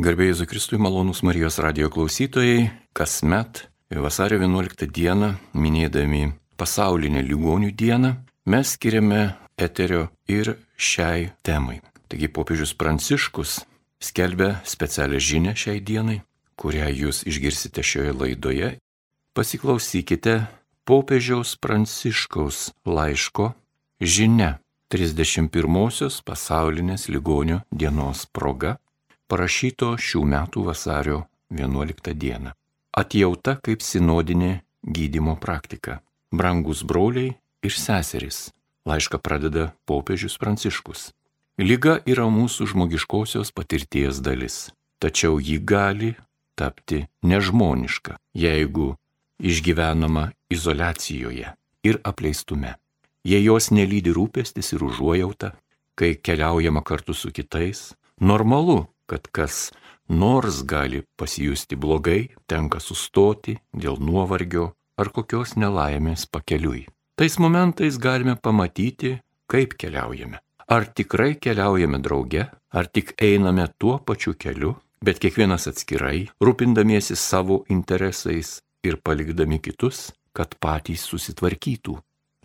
Garbėjai Zakristui malonus Marijos radio klausytojai, kasmet vasario 11 dieną, minėdami pasaulinę ligonių dieną, mes skiriame eterio ir šiai temai. Taigi popiežius Pranciškus skelbia specialią žinę šiai dienai, kurią jūs išgirsite šioje laidoje. Pasiklausykite popiežiaus Pranciškaus laiško žinia 31-osios pasaulinės ligonių dienos proga parašyto šių metų vasario 11 dieną. Atjauta kaip sinodinė gydimo praktika. Brangus broliai ir seserys. Laišką pradeda popiežius Pranciškus. Liga yra mūsų žmogiškosios patirties dalis, tačiau ji gali tapti nežmoniška, jeigu išgyvenama izolacijoje ir apleistume. Jei jos nelydi rūpestis ir užuojauta, kai keliaujama kartu su kitais, normalu, kad kas nors gali pasijusti blogai, tenka sustoti dėl nuovargio ar kokios nelaimės pakeliui. Tais momentais galime pamatyti, kaip keliaujame. Ar tikrai keliaujame drauge, ar tik einame tuo pačiu keliu, bet kiekvienas atskirai, rūpindamiesi savo interesais ir palikdami kitus, kad patys susitvarkytų.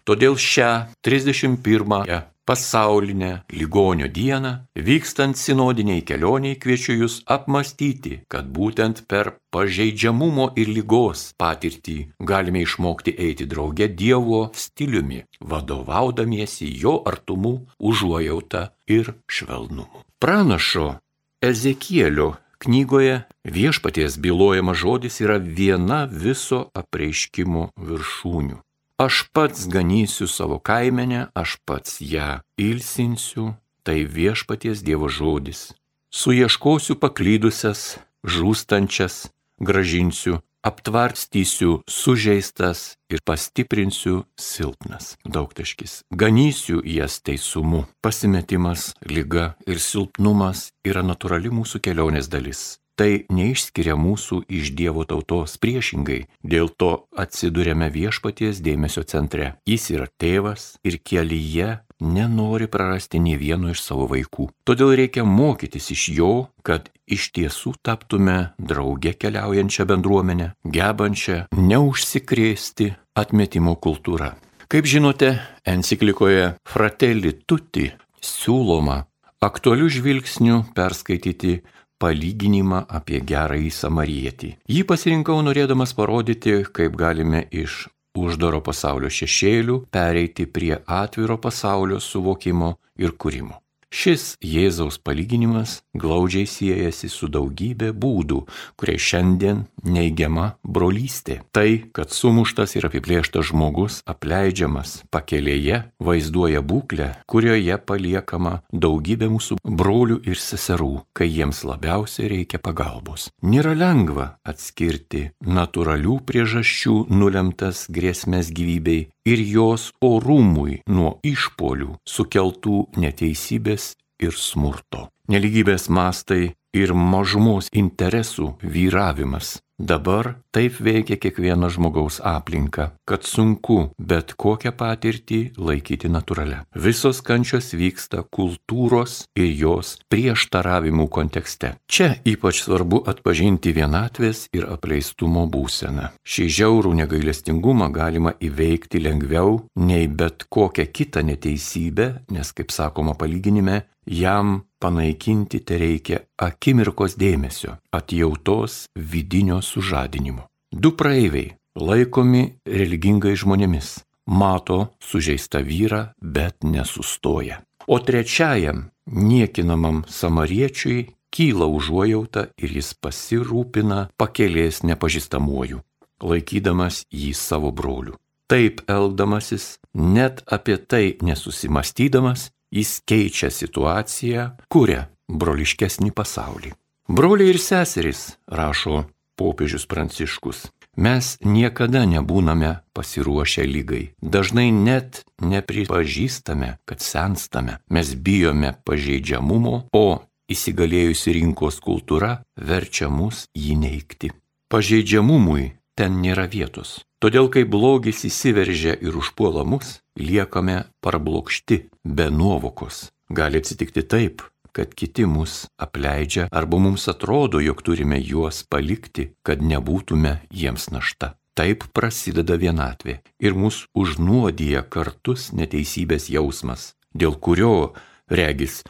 Todėl šią 31 pasaulinę ligonio dieną, vykstant sinodiniai kelioniai kviečiu jūs apmastyti, kad būtent per pažeidžiamumo ir lygos patirtį galime išmokti eiti drauge Dievo stiliumi, vadovaudamiesi jo artumu, užuojauta ir švelnumu. Pranašo Ezekielio knygoje viešpaties bylojamas žodis yra viena viso apreiškimo viršūnių. Aš pats ganysiu savo kaimenę, aš pats ją ilsinsiu, tai viešpaties Dievo žodis. Suieškosiu paklydusias, žūstančias, gražinsiu, aptvarstysiu sužeistas ir pastiprinsiu silpnas. Daugtaškis. Ganysiu jas teisumu. Pasimetimas, lyga ir silpnumas yra natūrali mūsų kelionės dalis tai neišskiria mūsų iš Dievo tautos priešingai, dėl to atsidūrėme viešpaties dėmesio centre. Jis yra tėvas ir kelyje nenori prarasti nei vieno iš savo vaikų. Todėl reikia mokytis iš jo, kad iš tiesų taptume drauge keliaujančią bendruomenę, gebančią neužsikrėsti atmetimo kultūrą. Kaip žinote, enciklikoje Fratelli Tutti siūloma aktualių žvilgsnių perskaityti palyginimą apie gerąjį samarietį. Jį pasirinkau norėdamas parodyti, kaip galime iš uždaro pasaulio šešėlių pereiti prie atviro pasaulio suvokimo ir kūrimo. Šis Jėzaus palyginimas glaudžiai siejasi su daugybė būdų, kurie šiandien neigiama brolystė. Tai, kad sumuštas ir apiplėštas žmogus apleidžiamas pakelėje, vaizduoja būklę, kurioje paliekama daugybė mūsų brolių ir seserų, kai jiems labiausiai reikia pagalbos. Nėra lengva atskirti natūralių priežasčių nulemtas grėsmės gyvybei ir jos orumui nuo išpolių sukeltų neteisybės ir smurto. Neligybės mastai ir mažumos interesų vyravimas Dabar taip veikia kiekvieno žmogaus aplinka, kad sunku bet kokią patirtį laikyti natūralią. Visos kančios vyksta kultūros ir jos prieštaravimų kontekste. Čia ypač svarbu atpažinti vienatvės ir apleistumo būseną. Šį žiaurų negailestingumą galima įveikti lengviau nei bet kokią kitą neteisybę, nes, kaip sakoma palyginime, jam panaikinti te reikia akimirkos dėmesio, atjautos vidinio sužadinimo. Du praeiviai, laikomi religingai žmonėmis, mato sužeistą vyrą, bet nesustoja. O trečiajam, niekinamam samariečiui, kyla užuojauta ir jis pasirūpina pakelės nepažįstamuoju, laikydamas jį savo broliu. Taip elgdamasis, net apie tai nesusimastydamas, Jis keičia situaciją, kuria broliškesnį pasaulį. Broliai ir seserys, rašo popiežius Pranciškus, mes niekada nebūname pasiruošę lygai. Dažnai net nepripažįstame, kad senstame. Mes bijome pažeidžiamumo, o įsigalėjusi rinkos kultūra verčia mus jį neikti. Pažeidžiamumui ten nėra vietos. Todėl, kai blogis įsiveržia ir užpuola mus, liekame parblokšti, be nuovokos. Gali atsitikti taip, kad kiti mus apleidžia arba mums atrodo, jog turime juos palikti, kad nebūtume jiems našta. Taip prasideda vienatvė ir mus užnuodija kartus neteisybės jausmas, dėl kurio, regis,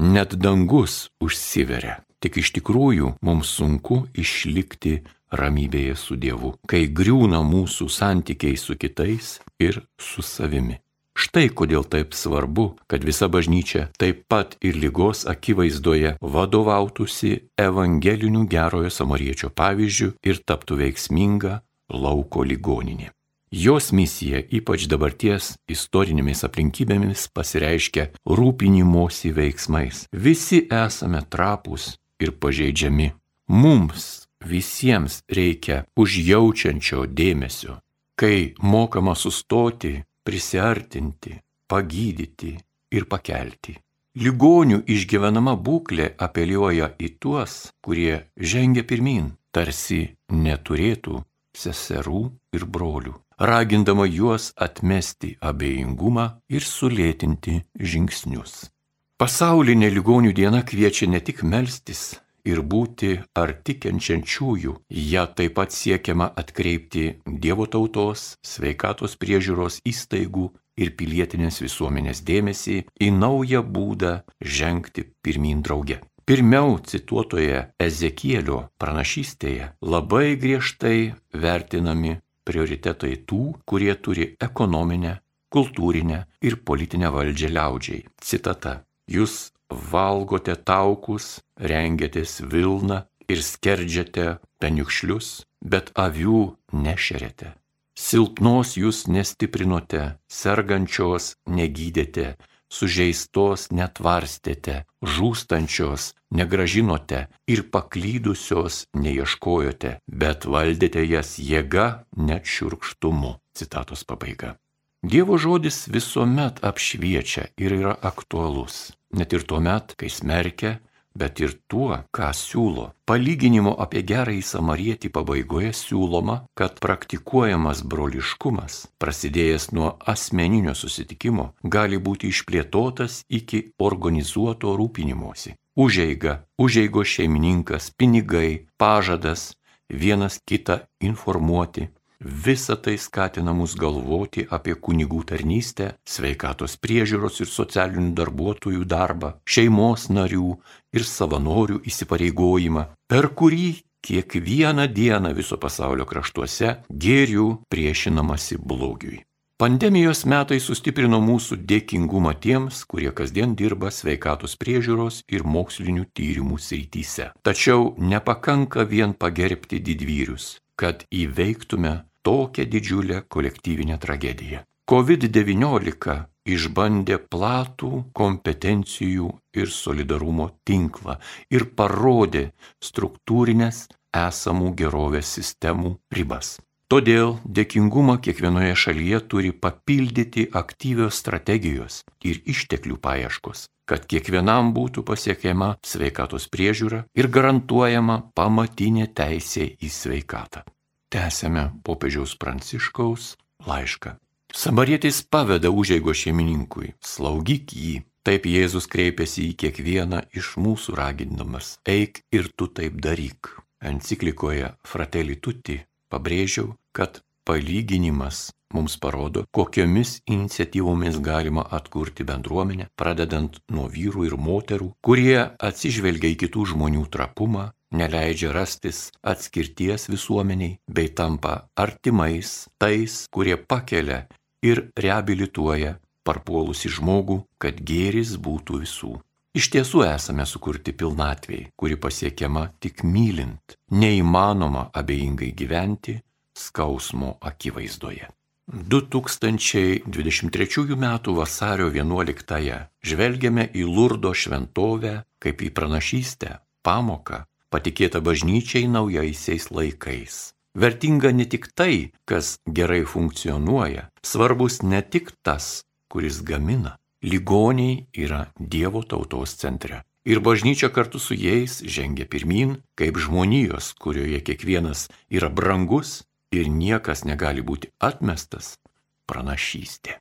net dangus užsiveria. Tik iš tikrųjų mums sunku išlikti ramybėje su Dievu, kai griūna mūsų santykiai su kitais ir su savimi. Štai kodėl taip svarbu, kad visa bažnyčia taip pat ir lygos akivaizdoje vadovautųsi evangeliniu gerojo samariečio pavyzdžiu ir taptų veiksminga lauko ligoninė. Jos misija, ypač dabarties istorinėmis aplinkybėmis, pasireiškia rūpinimosi veiksmais. Visi esame trapus ir pažeidžiami. Mums visiems reikia užjaučiančio dėmesio, kai mokama sustoti, prisartinti, pagydyti ir pakelti. Ligonių išgyvenama būklė apeliuoja į tuos, kurie žengia pirmin, tarsi neturėtų seserų ir brolių, ragindama juos atmesti abejingumą ir sulėtinti žingsnius. Pasaulinė ligonių diena kviečia ne tik melstis ir būti arti kenčiančiųjų, ją taip pat siekiama atkreipti Dievo tautos, sveikatos priežiūros įstaigų ir pilietinės visuomenės dėmesį į naują būdą žengti pirmin drauge. Pirmiau cituotoje Ezekielio pranašystėje labai griežtai vertinami prioritetai tų, kurie turi ekonominę, kultūrinę ir politinę valdžią liaudžiai. Citata. Jūs valgote taukus, rengiatės Vilną ir skerdžiate peniukšlius, bet avių nešerėte. Silpnos jūs nestiprinote, sergančios negydėte, sužeistos netvarstėte, žūstančios negražinote ir paklydusios neieškojote, bet valdėte jas jėga net šiurkštumu. Citatos pabaiga. Dievo žodis visuomet apšviečia ir yra aktualus, net ir tuo met, kai smerkia, bet ir tuo, ką siūlo. Palyginimo apie gerąjį samarietį pabaigoje siūloma, kad praktikuojamas broliškumas, prasidėjęs nuo asmeninio susitikimo, gali būti išplėtotas iki organizuoto rūpinimosi. Užeiga, užeigo šeimininkas, pinigai, pažadas, vienas kitą informuoti, Visa tai skatina mus galvoti apie kunigų tarnystę, sveikatos priežiūros ir socialinių darbuotojų darbą, šeimos narių ir savanorių įsipareigojimą, per kurį kiekvieną dieną viso pasaulio kraštuose gėrių priešinamasi blogiui. Pandemijos metai sustiprino mūsų dėkingumą tiems, kurie kasdien dirba sveikatos priežiūros ir mokslinių tyrimų srityse. Tačiau nepakanka vien pagerbti didvyrius, kad įveiktume tokią didžiulę kolektyvinę tragediją. COVID-19 išbandė platų kompetencijų ir solidarumo tinklą ir parodė struktūrinės esamų gerovės sistemų ribas. Todėl dėkingumą kiekvienoje šalyje turi papildyti aktyvios strategijos ir išteklių paieškos, kad kiekvienam būtų pasiekiama sveikatos priežiūra ir garantuojama pamatinė teisė į sveikatą. Tęsėme popiežiaus pranciškaus laišką. Samarietis paveda užėgo šeimininkui, slaugyk jį. Taip Jėzus kreipiasi į kiekvieną iš mūsų ragindamas, eik ir tu taip daryk. Enciklikoje Fratelli Tutti pabrėžiau, kad palyginimas mums parodo, kokiomis iniciatyvomis galima atkurti bendruomenę, pradedant nuo vyrų ir moterų, kurie atsižvelgia į kitų žmonių trapumą, neleidžia rastis atskirties visuomeniai, bei tampa artimais tais, kurie pakelia ir reabilituoja parpuolusi žmogų, kad gėris būtų visų. Iš tiesų esame sukurti pilnatviai, kuri pasiekiama tik mylint, neįmanoma abejingai gyventi skausmo akivaizdoje. 2023 m. vasario 11-ąją žvelgiame į Lurdo šventovę kaip į pranašystę, pamoką, patikėta bažnyčiai naujaisiais laikais. Vertinga ne tik tai, kas gerai funkcionuoja, svarbus ne tik tas, kuris gamina. Ligoniai yra Dievo tautos centre. Ir bažnyčia kartu su jais žengia pirmin, kaip žmonijos, kurioje kiekvienas yra brangus ir niekas negali būti atmestas, pranašystė.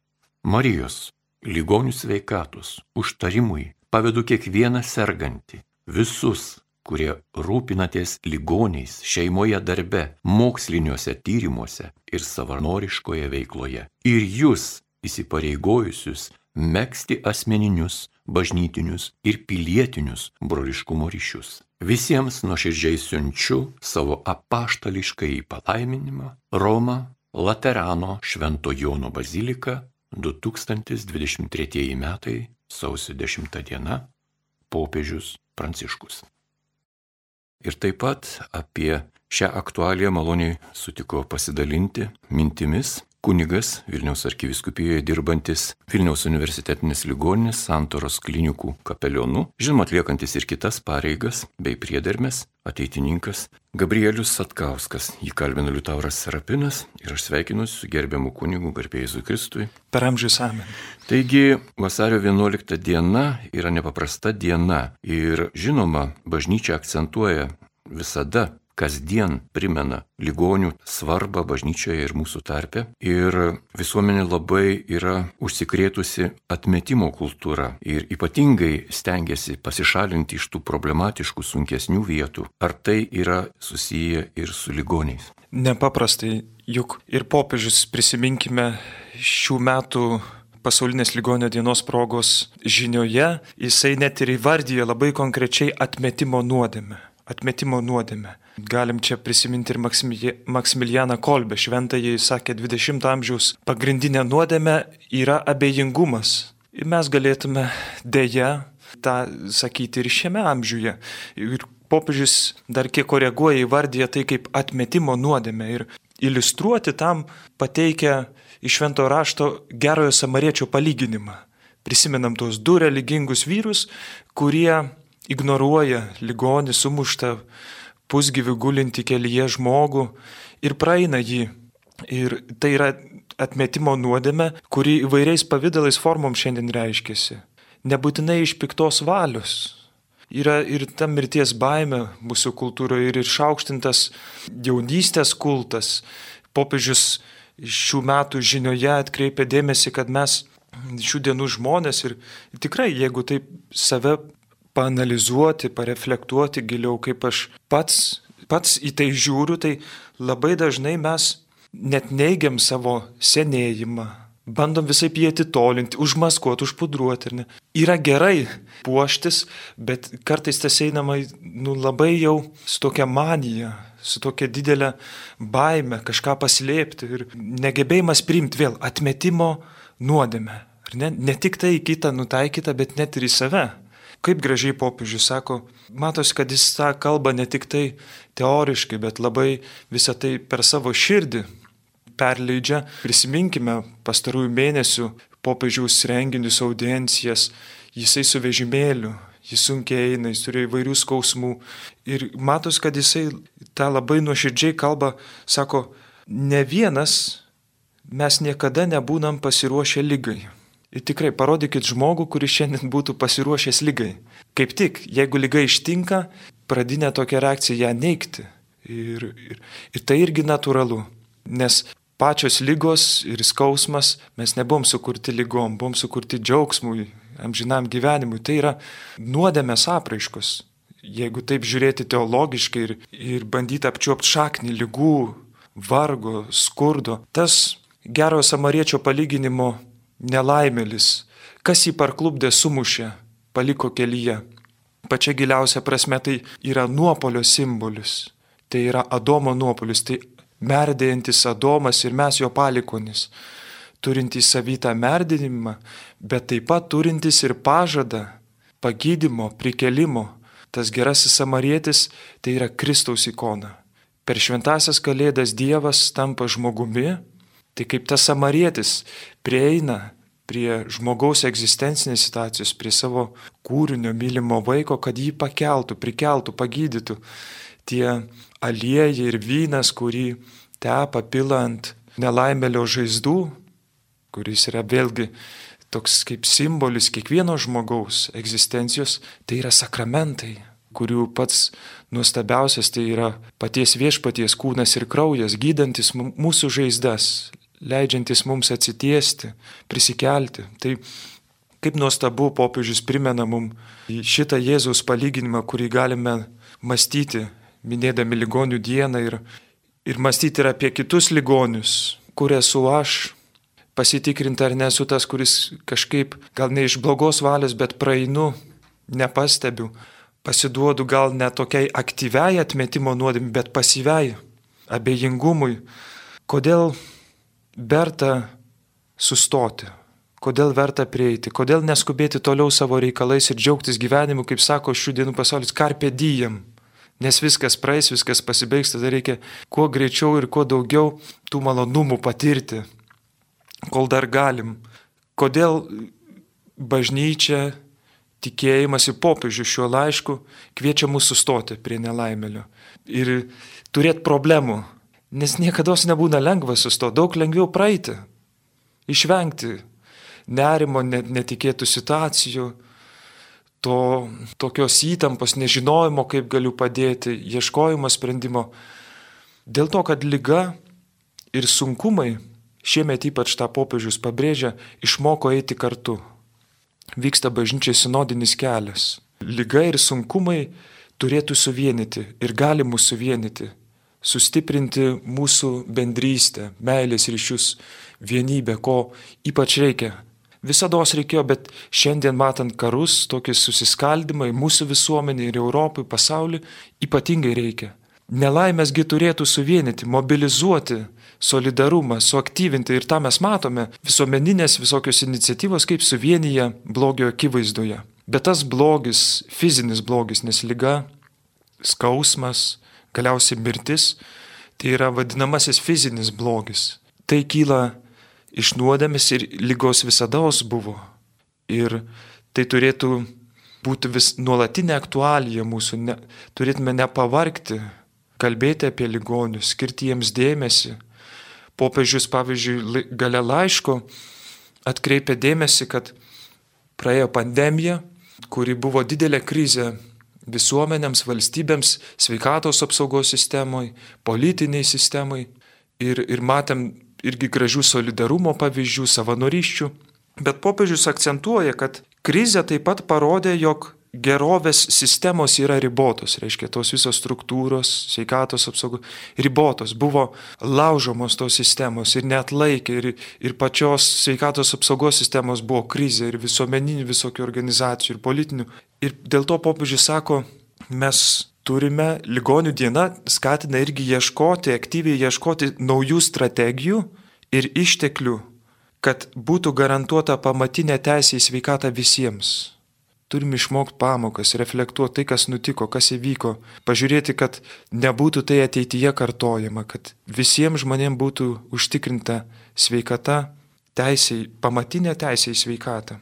Marijos, ligonių sveikatos, užtarimui, pavedu kiekvieną sergantį, visus, kurie rūpinatės ligoniais šeimoje darbe, moksliniuose tyrimuose ir savanoriškoje veikloje. Ir jūs įsipareigojusius mėgsti asmeninius, bažnytinius ir pilietinius broliškumo ryšius. Visiems nuoširdžiai siunčiu savo apaštališkai palaiminimą Roma Laterano Švento Jono bazilika 2023 metai sausio 10 diena popiežius Pranciškus. Ir taip pat apie šią aktualiją maloniai sutiko pasidalinti mintimis kunigas Vilniaus arkiviskupijoje dirbantis Vilniaus universitetinės ligoninės santoros klinikų kapelionu, žinoma atliekantis ir kitas pareigas bei priedermės, ateitininkas Gabrielius Satkauskas. Jį kalbina Liutauras Serapinas ir aš sveikinuosi su gerbiamu kunigu garbėjai Kristui. Per amžius amen. Taigi vasario 11 diena yra nepaprasta diena ir žinoma, bažnyčia akcentuoja visada kasdien primena ligonių svarbą bažnyčioje ir mūsų tarpe. Ir visuomenė labai yra užsikrėtusi atmetimo kultūra ir ypatingai stengiasi pasišalinti iš tų problematiškų, sunkesnių vietų. Ar tai yra susiję ir su ligoniais? Nepaprastai, juk ir popiežius prisiminkime šių metų pasaulinės ligonio dienos progos žinioje, jisai net ir įvardyja labai konkrečiai atmetimo nuodėmę. Atmetimo nuodėmę. Galim čia prisiminti ir Maksimilianą Kolbę, šventąjį, sakė, 20 amžiaus pagrindinė nuodėmė yra abejingumas. Ir mes galėtume dėja tą sakyti ir šiame amžiuje. Ir popiežius dar kiek koreguoja įvardyje tai kaip atmetimo nuodėmė. Ir iliustruoti tam pateikia iš švento rašto gerojo samariečio palyginimą. Prisimenam tuos du religingus vyrus, kurie ignoruoja ligonį sumuštą pusgyvių gulinti kelyje žmogų ir praeina jį. Ir tai yra atmetimo nuodėme, kuri įvairiais pavydalais formom šiandien reiškiasi. Nebūtinai iš piktos valios. Yra ir ta mirties baime mūsų kultūroje ir išaukštintas jaunystės kultas. Popiežius šių metų žinioje atkreipia dėmesį, kad mes šių dienų žmonės ir tikrai, jeigu taip save paanalizuoti, pareflektuoti giliau, kaip aš pats, pats į tai žiūriu, tai labai dažnai mes net neigiam savo senėjimą. Bandom visai jį atitolinti, užmaskuoti, užpudruoti. Ne? Yra gerai puoštis, bet kartais tas einama nu, labai jau su tokia manija, su tokia didelė baime kažką paslėpti ir negebėjimas priimti vėl atmetimo nuodėmę. Ne, ne tik tai į kitą nutaikytą, bet net ir į save. Kaip gražiai popiežius sako, matosi, kad jis tą kalba ne tik tai teoriškai, bet labai visą tai per savo širdį perleidžia. Prisiminkime pastarųjų mėnesių popiežiaus renginius, audiencijas, jisai su vežimėliu, jis sunkiai eina, jis turi įvairių skausmų. Ir matos, kad jisai tą labai nuoširdžiai kalba, sako, ne vienas mes niekada nebūnam pasiruošę lygai. Ir tikrai parodykit žmogų, kuris šiandien būtų pasiruošęs lygai. Kaip tik, jeigu lyga ištinka, pradinė tokia reakcija ją neikti. Ir, ir, ir tai irgi natūralu. Nes pačios lygos ir skausmas mes nebuvom sukurti lygom, buvom sukurti džiaugsmui, amžinam gyvenimui. Tai yra nuodėmės apraiškos. Jeigu taip žiūrėti teologiškai ir, ir bandyti apčiuopti šaknį lygų, vargo, skurdo, tas gerojo samariečio palyginimo nelaimėlis, kas jį parklubdė sumušė, paliko kelyje. Pačia giliausia prasme tai yra nuopolio simbolis. Tai yra Adomo nuopolis, tai merdėjantis Adomas ir mes jo palikonis, turintys savytą merdinimą, bet taip pat turintys ir pažadą pagydimo, prikelimo. Tas gerasis samarietis tai yra Kristaus ikona. Per šventasias kalėdas Dievas tampa žmogumi Tai kaip tas samarietis prieina prie žmogaus egzistencinės situacijos, prie savo kūrinio mylimo vaiko, kad jį pakeltų, prikeltų, pagydytų. Tie aliejai ir vynas, kurį tepa pilant nelaimėlio žaizdų, kuris yra vėlgi toks kaip simbolis kiekvieno žmogaus egzistencijos, tai yra sakramentai, kurių pats nuostabiausias tai yra paties viešpaties kūnas ir kraujas, gydantis mūsų žaizdas, leidžiantis mums atsitiesti, prisikelti. Tai Kaip nuostabu popiežius primena mums šitą Jėzaus palyginimą, kurį galime mąstyti, minėdami ligonių dieną ir, ir mąstyti ir apie kitus ligonius, kur esu aš, pasitikrinti ar nesu tas, kuris kažkaip gal ne iš blogos valios, bet praeinu, nepastebiu, pasiduodu gal ne tokiai aktyviai atmetimo nuodėmė, bet pasyviai abejingumui. Kodėl verta sustoti? kodėl verta prieiti, kodėl neskubėti toliau savo reikalais ir džiaugtis gyvenimu, kaip sako šių dienų pasaulis, karpė dyjam. Nes viskas praeis, viskas pasibaigs, tada reikia kuo greičiau ir kuo daugiau tų malonumų patirti, kol dar galim. Kodėl bažnyčia, tikėjimas į popiežių šiuo laišku kviečia mus sustoti prie nelaimėlio ir turėti problemų, nes niekada nebūna lengva sustoti, daug lengviau praeiti, išvengti nerimo, netikėtų situacijų, to tokios įtampos, nežinojimo, kaip galiu padėti, ieškojimo sprendimo. Dėl to, kad lyga ir sunkumai, šiemet ypač tą popiežius pabrėžia, išmoko eiti kartu. Vyksta bažnyčiai sinodinis kelias. Lyga ir sunkumai turėtų suvienyti ir gali mūsų suvienyti, sustiprinti mūsų bendrystę, meilės ryšius, vienybę, ko ypač reikia Visada reikėjo, bet šiandien matant karus, tokį susiskaldimą į mūsų visuomenį ir Europai, pasaulį, ypatingai reikia. Nelaimėsgi turėtų suvienyti, mobilizuoti solidarumą, suaktyvinti ir tą mes matome visuomeninės visokios iniciatyvos, kaip suvienyje blogio akivaizdoje. Bet tas blogis, fizinis blogis, nes lyga, skausmas, galiausiai mirtis, tai yra vadinamasis fizinis blogis. Tai kyla iš nuodėmės ir lygos visada buvo. Ir tai turėtų būti vis nuolatinė aktualija mūsų, ne, turėtume nepavarkti, kalbėti apie ligonius, skirti jiems dėmesį. Popiežius, pavyzdžiui, gale laiško atkreipė dėmesį, kad praėjo pandemija, kuri buvo didelė krizė visuomenėms, valstybėms, sveikatos apsaugos sistemoje, politiniai sistemai. Ir, ir matėm irgi gražių solidarumo pavyzdžių, savanoriščių. Bet popiežius akcentuoja, kad krizė taip pat parodė, jog gerovės sistemos yra ribotos, reiškia tos visos struktūros, sveikatos apsaugos, ribotos, buvo laužomos tos sistemos ir net laikė, ir, ir pačios sveikatos apsaugos sistemos buvo krizė, ir visuomeninių visokių organizacijų, ir politinių. Ir dėl to popiežius sako, mes turime, ligonių diena skatina irgi ieškoti, aktyviai ieškoti naujų strategijų ir išteklių, kad būtų garantuota pamatinė teisė į sveikatą visiems. Turime išmokti pamokas, reflektuoti tai, kas nutiko, kas įvyko, pažiūrėti, kad nebūtų tai ateityje kartojama, kad visiems žmonėms būtų užtikrinta sveikata, teisė, pamatinė teisė į sveikatą.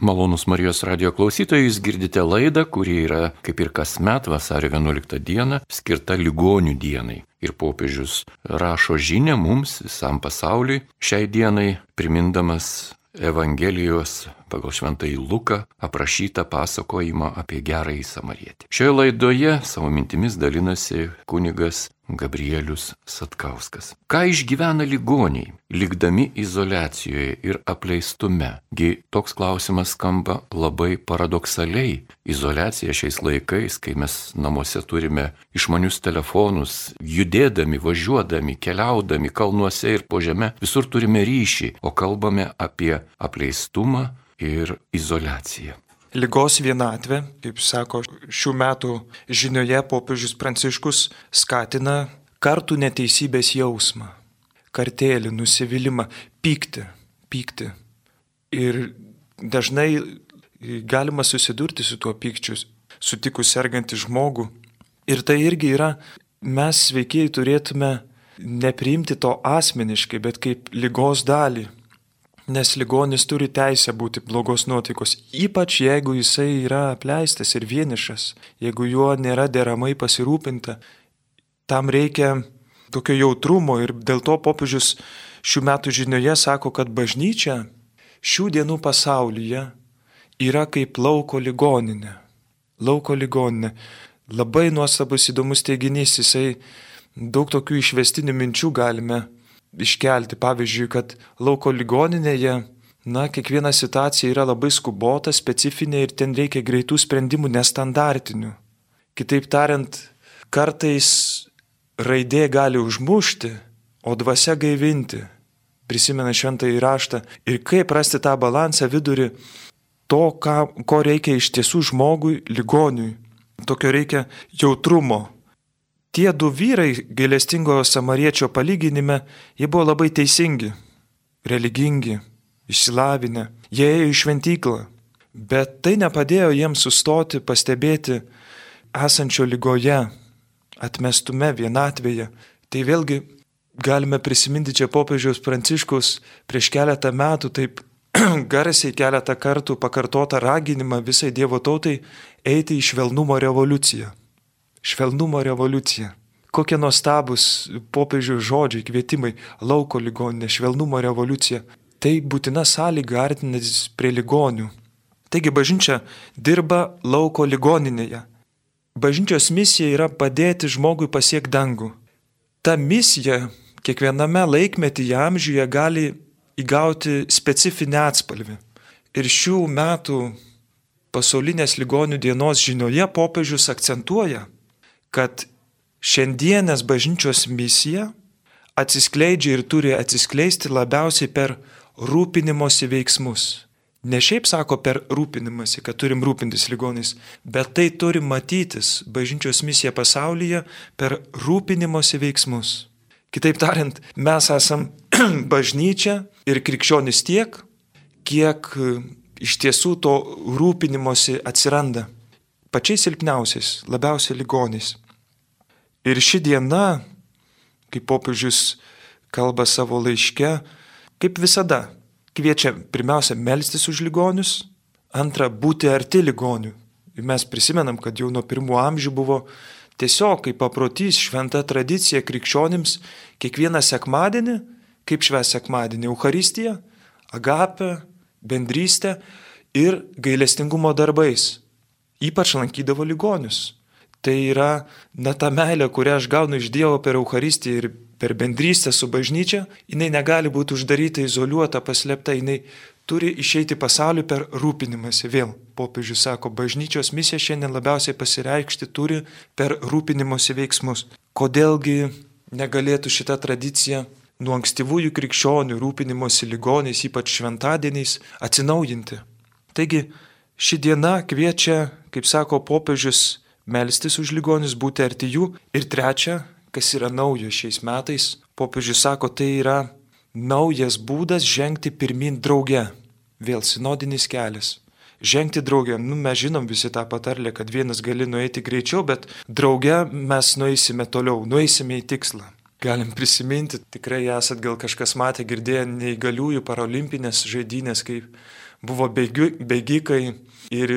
Malonus Marijos radio klausytojai, jūs girdite laidą, kuri yra, kaip ir kasmet, vasario 11 dieną, skirta ligonių dienai. Ir popiežius rašo žinę mums, visam pasauliui, šiai dienai, primindamas Evangelijos pagal šventąjį Luką aprašytą pasakojimą apie gerąjį samarietį. Šioje laidoje savo mintimis dalinasi kunigas Gabrielius Satkauskas. Ką išgyvena ligoniai, likdami izolacijoje ir apleistume? Gi toks klausimas skamba labai paradoksaliai. Izolacija šiais laikais, kai mes namuose turime išmanius telefonus, judėdami, važiuodami, keliaudami kalnuose ir po žemę, visur turime ryšį, o kalbame apie apleistumą ir izolaciją. Lygos vienatvė, kaip sako šių metų žinioje popiežius Pranciškus, skatina kartų neteisybės jausmą, kartėlį, nusivylimą, pykti, pykti. Ir dažnai galima susidurti su tuo pykčiu, sutikus sergantį žmogų. Ir tai irgi yra, mes sveikiai turėtume nepriimti to asmeniškai, bet kaip lygos dalį Nes ligonis turi teisę būti blogos nuotaikos, ypač jeigu jisai yra apleistas ir vienišas, jeigu juo nėra deramai pasirūpinta. Tam reikia tokio jautrumo ir dėl to popiežius šių metų žinioje sako, kad bažnyčia šių dienų pasaulyje yra kaip lauko ligoninė. Lauko ligoninė. Labai nuostabus įdomus teiginys, jisai daug tokių išvestinių minčių galime iškelti. Pavyzdžiui, kad lauko ligoninėje na, kiekviena situacija yra labai skubota, specifinė ir ten reikia greitų sprendimų, nestandartinių. Kitaip tariant, kartais raidė gali užmušti, o dvasia gaivinti. Prisimena šventą įraštą. Ir kaip rasti tą balansą vidurį to, ką, ko reikia iš tiesų žmogui, ligoniui. Tokio reikia jautrumo. Tie du vyrai gailestingo samariečio palyginime, jie buvo labai teisingi, religingi, išsilavinę, jie ėjo į šventyklą, bet tai nepadėjo jiems sustoti, pastebėti esančio lygoje, atmestume vienatvėje. Tai vėlgi galime prisiminti čia popiežiaus pranciškus prieš keletą metų taip garsiai keletą kartų pakartotą raginimą visai Dievo tautai eiti į švelnumo revoliuciją. Švelnumo revoliucija. Kokie nuostabus popiežių žodžiai, kvietimai - lauko ligoninė, švelnumo revoliucija. Tai būtina sąlyga artintis prie ligonių. Taigi bažnyčia dirba lauko ligoninėje. Bažnyčios misija yra padėti žmogui pasiekti dangų. Ta misija kiekviename laikmetyje amžiuje gali įgauti specifinę atspalvį. Ir šių metų pasaulinės ligonių dienos žinioje popiežius akcentuoja, kad šiandienės bažnyčios misija atsiskleidžia ir turi atsiskleisti labiausiai per rūpinimosi veiksmus. Ne šiaip sako per rūpinimąsi, kad turim rūpintis ligonais, bet tai turi matytis bažnyčios misija pasaulyje per rūpinimosi veiksmus. Kitaip tariant, mes esam bažnyčia ir krikščionis tiek, kiek e, iš tiesų to rūpinimosi atsiranda pačiais silpniausiais, labiausiai ligonys. Ir ši diena, kaip popiežius kalba savo laiške, kaip visada, kviečia pirmiausia melstis už ligonius, antra būti arti ligonių. Ir mes prisimenam, kad jau nuo pirmų amžių buvo Tiesiog kaip paprotys šventa tradicija krikščionims kiekvieną sekmadienį, kaip šves sekmadienį, Euharistiją, agapę, bendrystę ir gailestingumo darbais. Ypač lankydavo ligonius. Tai yra, na, ta meilė, kurią aš gaunu iš Dievo per Euharistiją ir per bendrystę su bažnyčia, jinai negali būti uždaryta, izoliuota, paslėpta, jinai turi išeiti pasaulį per rūpinimąsi. Vėl popiežius sako, bažnyčios misija šiandien labiausiai pasireikšti turi per rūpinimosi veiksmus. Kodėlgi negalėtų šita tradicija nuo ankstyvųjų krikščionių rūpinimosi ligoniais, ypač šventadieniais, atsinaujinti. Taigi ši diena kviečia, kaip sako popiežius, melstis už ligonius, būti arti jų. Ir trečia, kas yra naujo šiais metais, popiežius sako, tai yra naujas būdas žengti pirmin drauge. Vėl sinodinis kelias. Žengti drauge, nu mes žinom visi tą patarlę, kad vienas gali nueiti greičiau, bet drauge mes nueisime toliau, nueisime į tikslą. Galim prisiminti, tikrai esat gal kažkas matę, girdėję neįgaliųjų paralimpinės žaidynės, kaip buvo bėgikai ir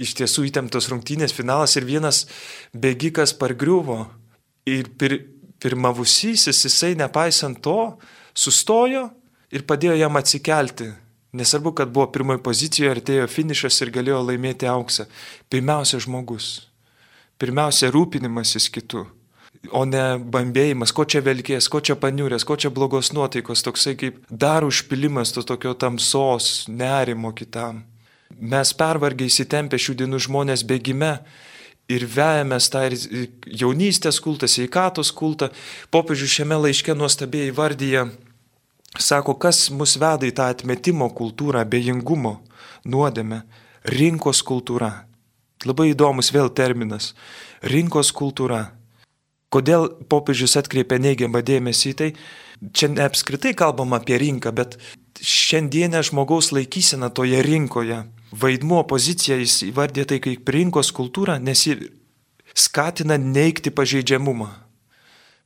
iš tiesų įtemptos rungtynės finalas ir vienas bėgikas pargriuvo ir pir, pirmavusysis jisai nepaisant to, sustojo ir padėjo jam atsikelti. Nesvarbu, kad buvo pirmoji pozicijoje, artėjo finišas ir galėjo laimėti auksą. Pirmiausia žmogus. Pirmiausia rūpinimasis kitų. O ne bambėjimas, ko čia velkės, ko čia paniurės, ko čia blogos nuotaikos, toksai kaip dar užpilimas to tokio tamsos, nerimo kitam. Mes pervargiai įsitempę šių dienų žmonės bėgime ir vejamės tą ir jaunystės kultą, sveikatos kultą. Popiežius šiame laiške nuostabiai įvardyja Sako, kas mus veda į tą atmetimo kultūrą, bejingumo, nuodėmę, rinkos kultūra. Labai įdomus vėl terminas - rinkos kultūra. Kodėl popiežius atkreipia neigiamą dėmesį į tai? Čia ne apskritai kalbam apie rinką, bet šiandienę žmogaus laikysena toje rinkoje, vaidmuo pozicija jis įvardė tai kaip rinkos kultūra, nes ji skatina neikti pažeidžiamumą.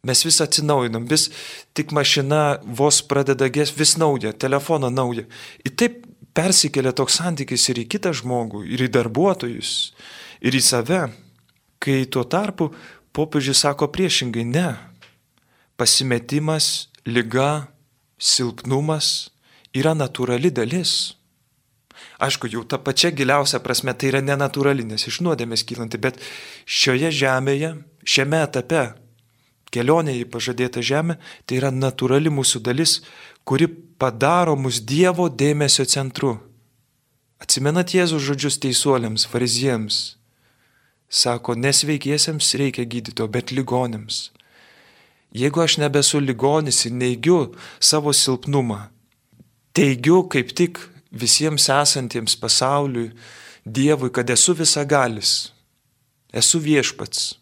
Mes vis atsinaujinam, vis tik mašina vos pradeda ges, vis nauja, telefoną nauja. Ir taip persikelia toks santykis ir į kitą žmogų, ir į darbuotojus, ir į save. Kai tuo tarpu popiežius sako priešingai, ne. Pasimetimas, lyga, silpnumas yra natūrali dalis. Aišku, jau ta pačia giliausia prasme tai yra nenatūrali, nes iš nuodėmės kylanti, bet šioje žemėje, šiame etape kelionė į pažadėtą žemę tai yra natūrali mūsų dalis, kuri padaro mus Dievo dėmesio centru. Atsimenat Jėzus žodžius teisuoliams, fariziems. Sako, nesveikiesiems reikia gydyto, bet ligonėms. Jeigu aš nebesu ligonis ir neigiu savo silpnumą, teigiu kaip tik visiems esantiems pasauliui, Dievui, kad esu visagalis, esu viešpats,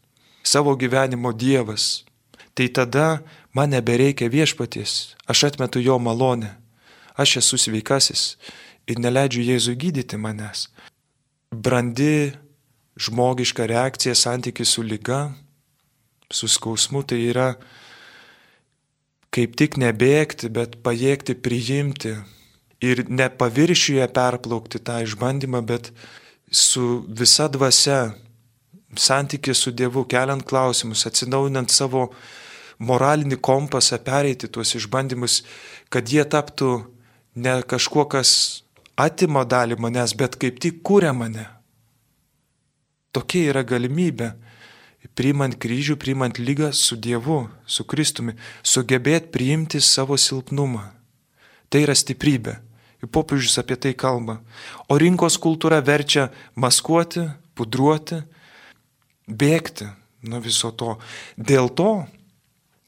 savo gyvenimo Dievas, tai tada man nebereikia viešpaties, aš atmetu jo malonę, aš esu sveikasis ir neleidžiu Jėzui gydyti manęs. Brandi žmogiška reakcija santykiai su lyga, su skausmu, tai yra kaip tik nebėgti, bet pajėgti priimti ir ne paviršiuje perplaukti tą išbandymą, bet su visa dvasia santykį su Dievu, keliant klausimus, atsinaujinant savo moralinį kompasą, pereiti tuos išbandymus, kad jie taptų ne kažkuo, kas atima dalį manęs, bet kaip tik kūrė mane. Tokia yra galimybė, priimant kryžių, priimant lygą su Dievu, su Kristumi, sugebėti priimti savo silpnumą. Tai yra stiprybė. Popiežius apie tai kalba. O rinkos kultūra verčia maskuoti, pudruoti, bėgti nuo viso to. Dėl to,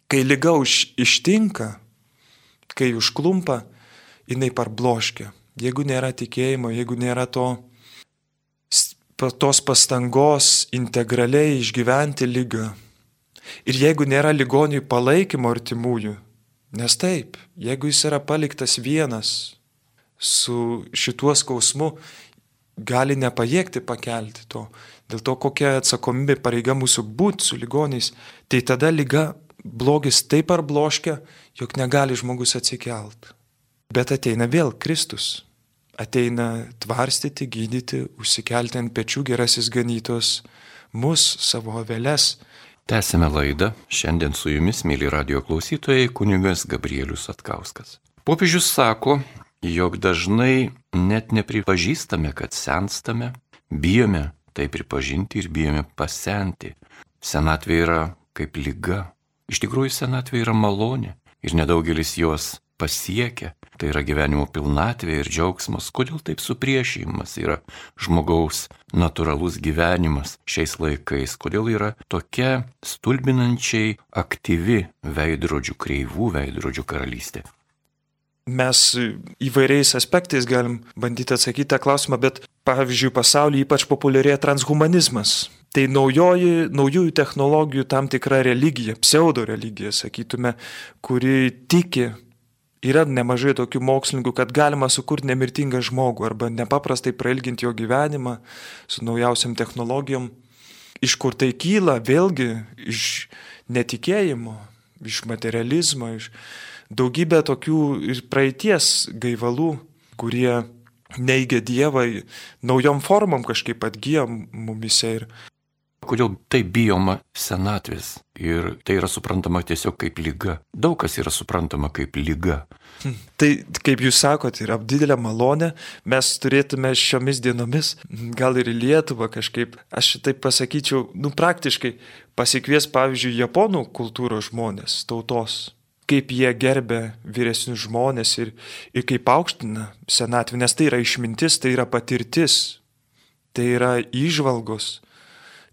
kai lyga už, ištinka, kai užklumpa, jinai parbloškia. Jeigu nėra tikėjimo, jeigu nėra to, tos pastangos integraliai išgyventi lygą. Ir jeigu nėra ligoniui palaikymo artimųjų, nes taip, jeigu jis yra paliktas vienas su šituo skausmu, gali nepajėgti pakelti to, dėl to kokia atsakomybė pareiga mūsų būti su ligoniais, tai tada lyga blogis taip ar bloškia, jog negali žmogus atsikelt. Bet ateina vėl Kristus. Ateina tvarstyti, gydyti, užsikelti ant pečių gerasis ganytos, mus, savo aveles. Tęsime laidą. Šiandien su jumis, mėly radio klausytojai, kunigas Gabrielius Atkauskas. Popiežius sako, jog dažnai net nepripažįstame, kad senstame, bijome tai pripažinti ir bijome pasenti. Senatvė yra kaip lyga. Iš tikrųjų, senatvė yra malonė ir nedaugelis jos pasiekia. Tai yra gyvenimo pilnatvė ir džiaugsmas. Kodėl taip supriešimas yra žmogaus natūralus gyvenimas šiais laikais? Kodėl yra tokia stulbinančiai aktyvi veidrodžių kreivų veidrodžių karalystė? Mes įvairiais aspektais galim bandyti atsakyti tą klausimą, bet pavyzdžiui, pasaulyje ypač populiarėja transhumanizmas. Tai naujoji, naujųjų technologijų tam tikra religija, pseudo religija, sakytume, kuri tiki, yra nemažai tokių mokslininkų, kad galima sukurti nemirtingą žmogų arba nepaprastai prailginti jo gyvenimą su naujausiam technologijom. Iš kur tai kyla, vėlgi, iš netikėjimo, iš materializmo, iš daugybę tokių ir praeities gaivalų, kurie neigia Dievą, naujom formom kažkaip atgyja mumise. Ir... Kodėl taip bijoma senatvės ir tai yra suprantama tiesiog kaip lyga. Daug kas yra suprantama kaip lyga. Hm. Tai, kaip jūs sakote, yra didelė malonė, mes turėtume šiomis dienomis, gal ir į Lietuvą kažkaip, aš taip pasakyčiau, nu praktiškai pasikvies, pavyzdžiui, japonų kultūros žmonės, tautos kaip jie gerbė vyresnius žmonės ir, ir kaip aukština senatvę, nes tai yra išmintis, tai yra patirtis, tai yra įžvalgos,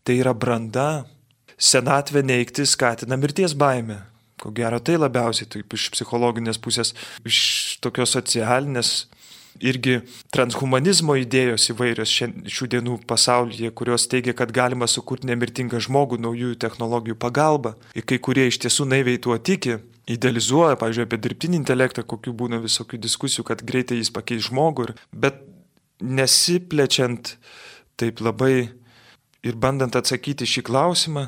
tai yra branda. Senatvė neikti skatina mirties baimę. Ko gero tai labiausiai taip iš psichologinės pusės, iš tokios socialinės irgi transhumanizmo idėjos įvairios šių dienų pasaulyje, kurios teigia, kad galima sukurti nemirtingą žmogų naujųjų technologijų pagalba. Ir kai kurie iš tiesų naiviai tuo tiki, idealizuoja, pavyzdžiui, apie dirbtinį intelektą, kokių būna visokių diskusijų, kad greitai jis pakeis žmogų, bet nesiplečiant taip labai ir bandant atsakyti šį klausimą,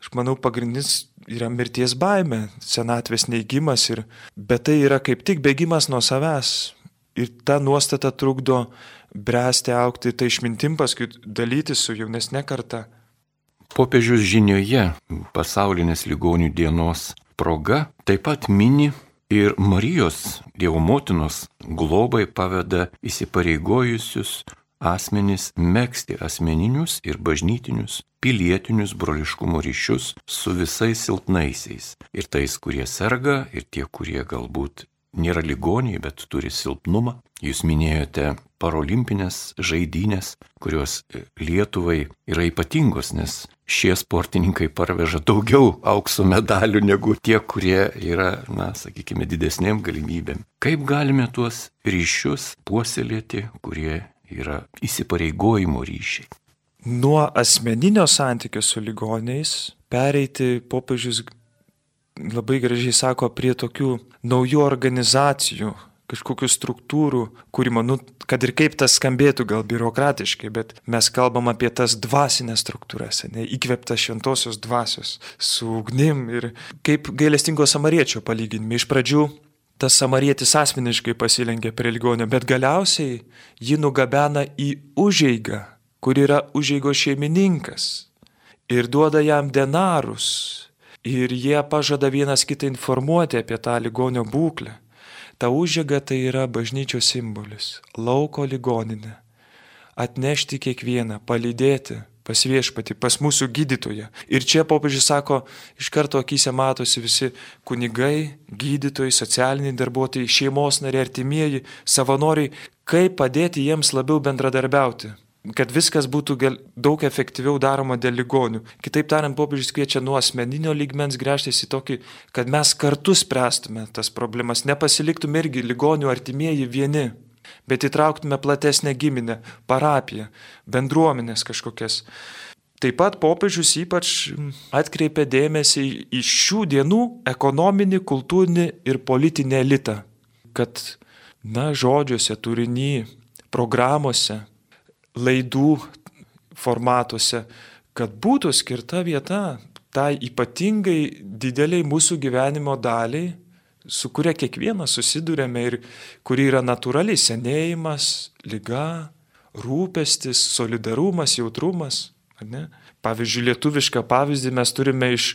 aš manau, pagrindinis yra mirties baime, senatvės neigimas, ir, bet tai yra kaip tik bėgimas nuo savęs. Ir ta nuostata trukdo bręsti, aukti, tai išmintim paskui dalyti su jaunesnė karta. Popiežius žinioje pasaulinės ligonių dienos proga taip pat mini ir Marijos Dievo motinos globai paveda įsipareigojusius asmenys mėgsti asmeninius ir bažnytinius, pilietinius broliškumo ryšius su visais silpnaisiais. Ir tais, kurie serga, ir tie, kurie galbūt nėra ligoniai, bet turi silpnumą. Jūs minėjote parolimpinės žaidynės, kurios Lietuvai yra ypatingos, nes šie sportininkai parveža daugiau aukso medalių negu tie, kurie yra, na, sakykime, didesnėm galimybėm. Kaip galime tuos ryšius puoselėti, kurie yra įsipareigojimo ryšiai? Nuo asmeninio santykio su ligoniais pereiti popiežius labai gražiai sako prie tokių naujų organizacijų, kažkokių struktūrų kūrimo, nu, kad ir kaip tas skambėtų gal biurokratiškai, bet mes kalbam apie tas dvasinės struktūras, ne, įkvėptas šventosios dvasios su ugnim ir kaip gailestingo samariečio palyginime. Iš pradžių tas samarietis asmeniškai pasilenkia prie ligonio, bet galiausiai jį nugabena į užeigą, kur yra užeigo šeimininkas ir duoda jam denarus ir jie pažada vienas kitą informuoti apie tą ligonio būklę. Ta užėga tai yra bažnyčios simbolis - lauko ligoninė. Atnešti kiekvieną, palydėti pas viešpati, pas mūsų gydytoją. Ir čia popiežius sako, iš karto akise matosi visi kunigai, gydytojai, socialiniai darbuotojai, šeimos nariai, artimieji, savanoriai, kaip padėti jiems labiau bendradarbiauti kad viskas būtų gal, daug efektyviau daroma dėl ligonių. Kitaip tariant, popiežius kviečia nuo asmeninio lygmens gręžtis į tokį, kad mes kartu spręstume tas problemas, nepasiliktume irgi ligonių artimieji vieni, bet įtrauktume platesnę giminę, parapiją, bendruomenės kažkokias. Taip pat popiežius ypač atkreipė dėmesį į šių dienų ekonominį, kultūrinį ir politinį elitą, kad, na, žodžiuose, turinį, programuose, laidų formatuose, kad būtų skirta vieta tai ypatingai dideliai mūsų gyvenimo daliai, su kuria kiekvienas susidurėme ir kuri yra natūrali - senėjimas, lyga, rūpestis, solidarumas, jautrumas. Pavyzdžiui, lietuvišką pavyzdį mes turime iš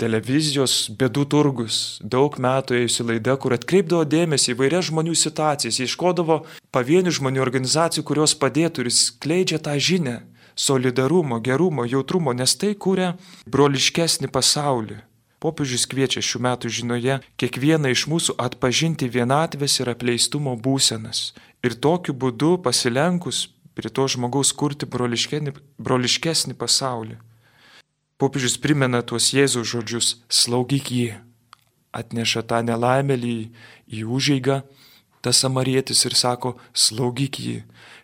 televizijos Bėdų turgus. Daug metų ėjusi laida, kur atkreipdavo dėmesį į vairias žmonių situacijas, ieškodavo pavienių žmonių organizacijų, kurios padėtų ir skleidžia tą žinę solidarumo, gerumo, jautrumo, nes tai kūrė broliškesnį pasaulį. Popiežius kviečia šių metų žinoje kiekvieną iš mūsų atpažinti vienatvės ir apleistumo būsenas ir tokiu būdu pasilenkus prie to žmogaus kurti broliškesnį pasaulį. Popiežius primena tuos Jėzaus žodžius - slaugyk jį, atneša tą nelaimėlį į užeigą, tas samarietis ir sako - slaugyk jį.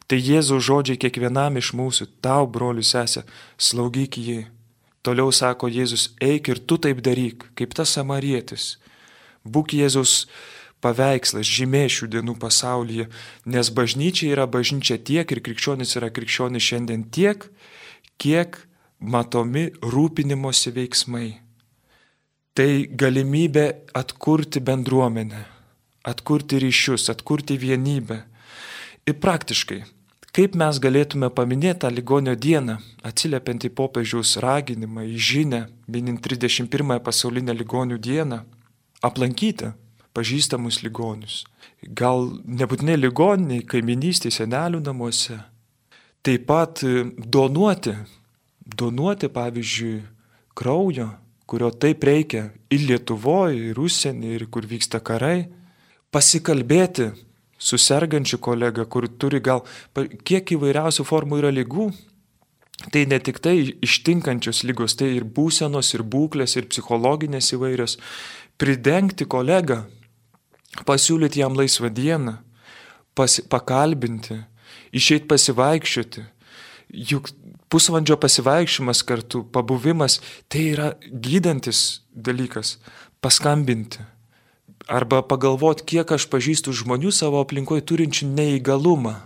Tai Jėzaus žodžiai kiekvienam iš mūsų, tau, broliu sesė, slaugyk jį. Toliau sako Jėzus, eik ir tu taip daryk, kaip tas samarietis. Būk Jėzus paveikslas, žymė šių dienų pasaulyje, nes bažnyčia yra bažnyčia tiek ir krikščionis yra krikščionis šiandien tiek, kiek matomi rūpinimosi veiksmai. Tai galimybė atkurti bendruomenę, atkurti ryšius, atkurti vienybę. Ir praktiškai, kaip mes galėtume paminėti tą ligonio dieną, atsiliepiant į popiežiaus raginimą, į žinę, minint 31 pasaulinę ligonių dieną, aplankyti pažįstamus ligonius. Gal nebūtinai ligoniniai, kaiminystėje, senelių namuose. Taip pat e, donuoti, donuoti pavyzdžiui kraujo, kurio taip reikia ir Lietuvoje, ir užsienį, ir kur vyksta karai. Pasikalbėti su sergančiu kolega, kur turi gal kiek įvairiausių formų yra lygų. Tai ne tik tai ištinkančios lygos, tai ir būsenos, ir būklės, ir psichologinės įvairios. Pridengti kolegą pasiūlyti jam laisvą dieną, pasi, pakalbinti, išeiti pasivaikščioti. Juk pusvalandžio pasivaikščiojimas kartu, pabuvimas, tai yra gydantis dalykas - paskambinti. Arba pagalvoti, kiek aš pažįstu žmonių savo aplinkoje turinčių neįgalumą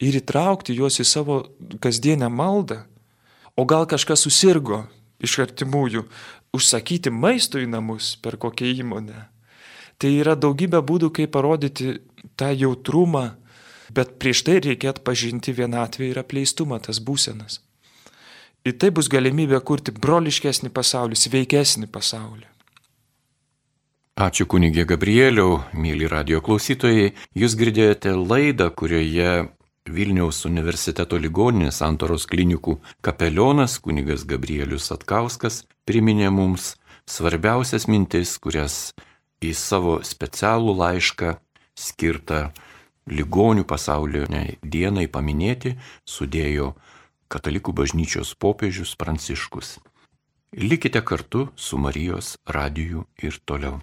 ir įtraukti juos į savo kasdienę maldą. O gal kažkas susirgo iš artimųjų, užsakyti maisto į namus per kokią įmonę Tai yra daugybė būdų, kaip parodyti tą jautrumą, bet prieš tai reikia atpažinti vienatvę ir apleistumą, tas būsenas. Ir tai bus galimybė kurti broliškesnį pasaulį, sveikesnį pasaulį. Ačiū kunigė Gabrieliau, mėly radio klausytojai. Jūs girdėjote laidą, kurioje Vilniaus universiteto ligoninės Santoros klinikų kapelionas kunigas Gabrielius Atkauskas priminė mums svarbiausias mintis, kurias į savo specialų laišką skirtą ligonių pasaulio dienai paminėti sudėjo Katalikų bažnyčios popiežius Pranciškus. Likite kartu su Marijos radiju ir toliau.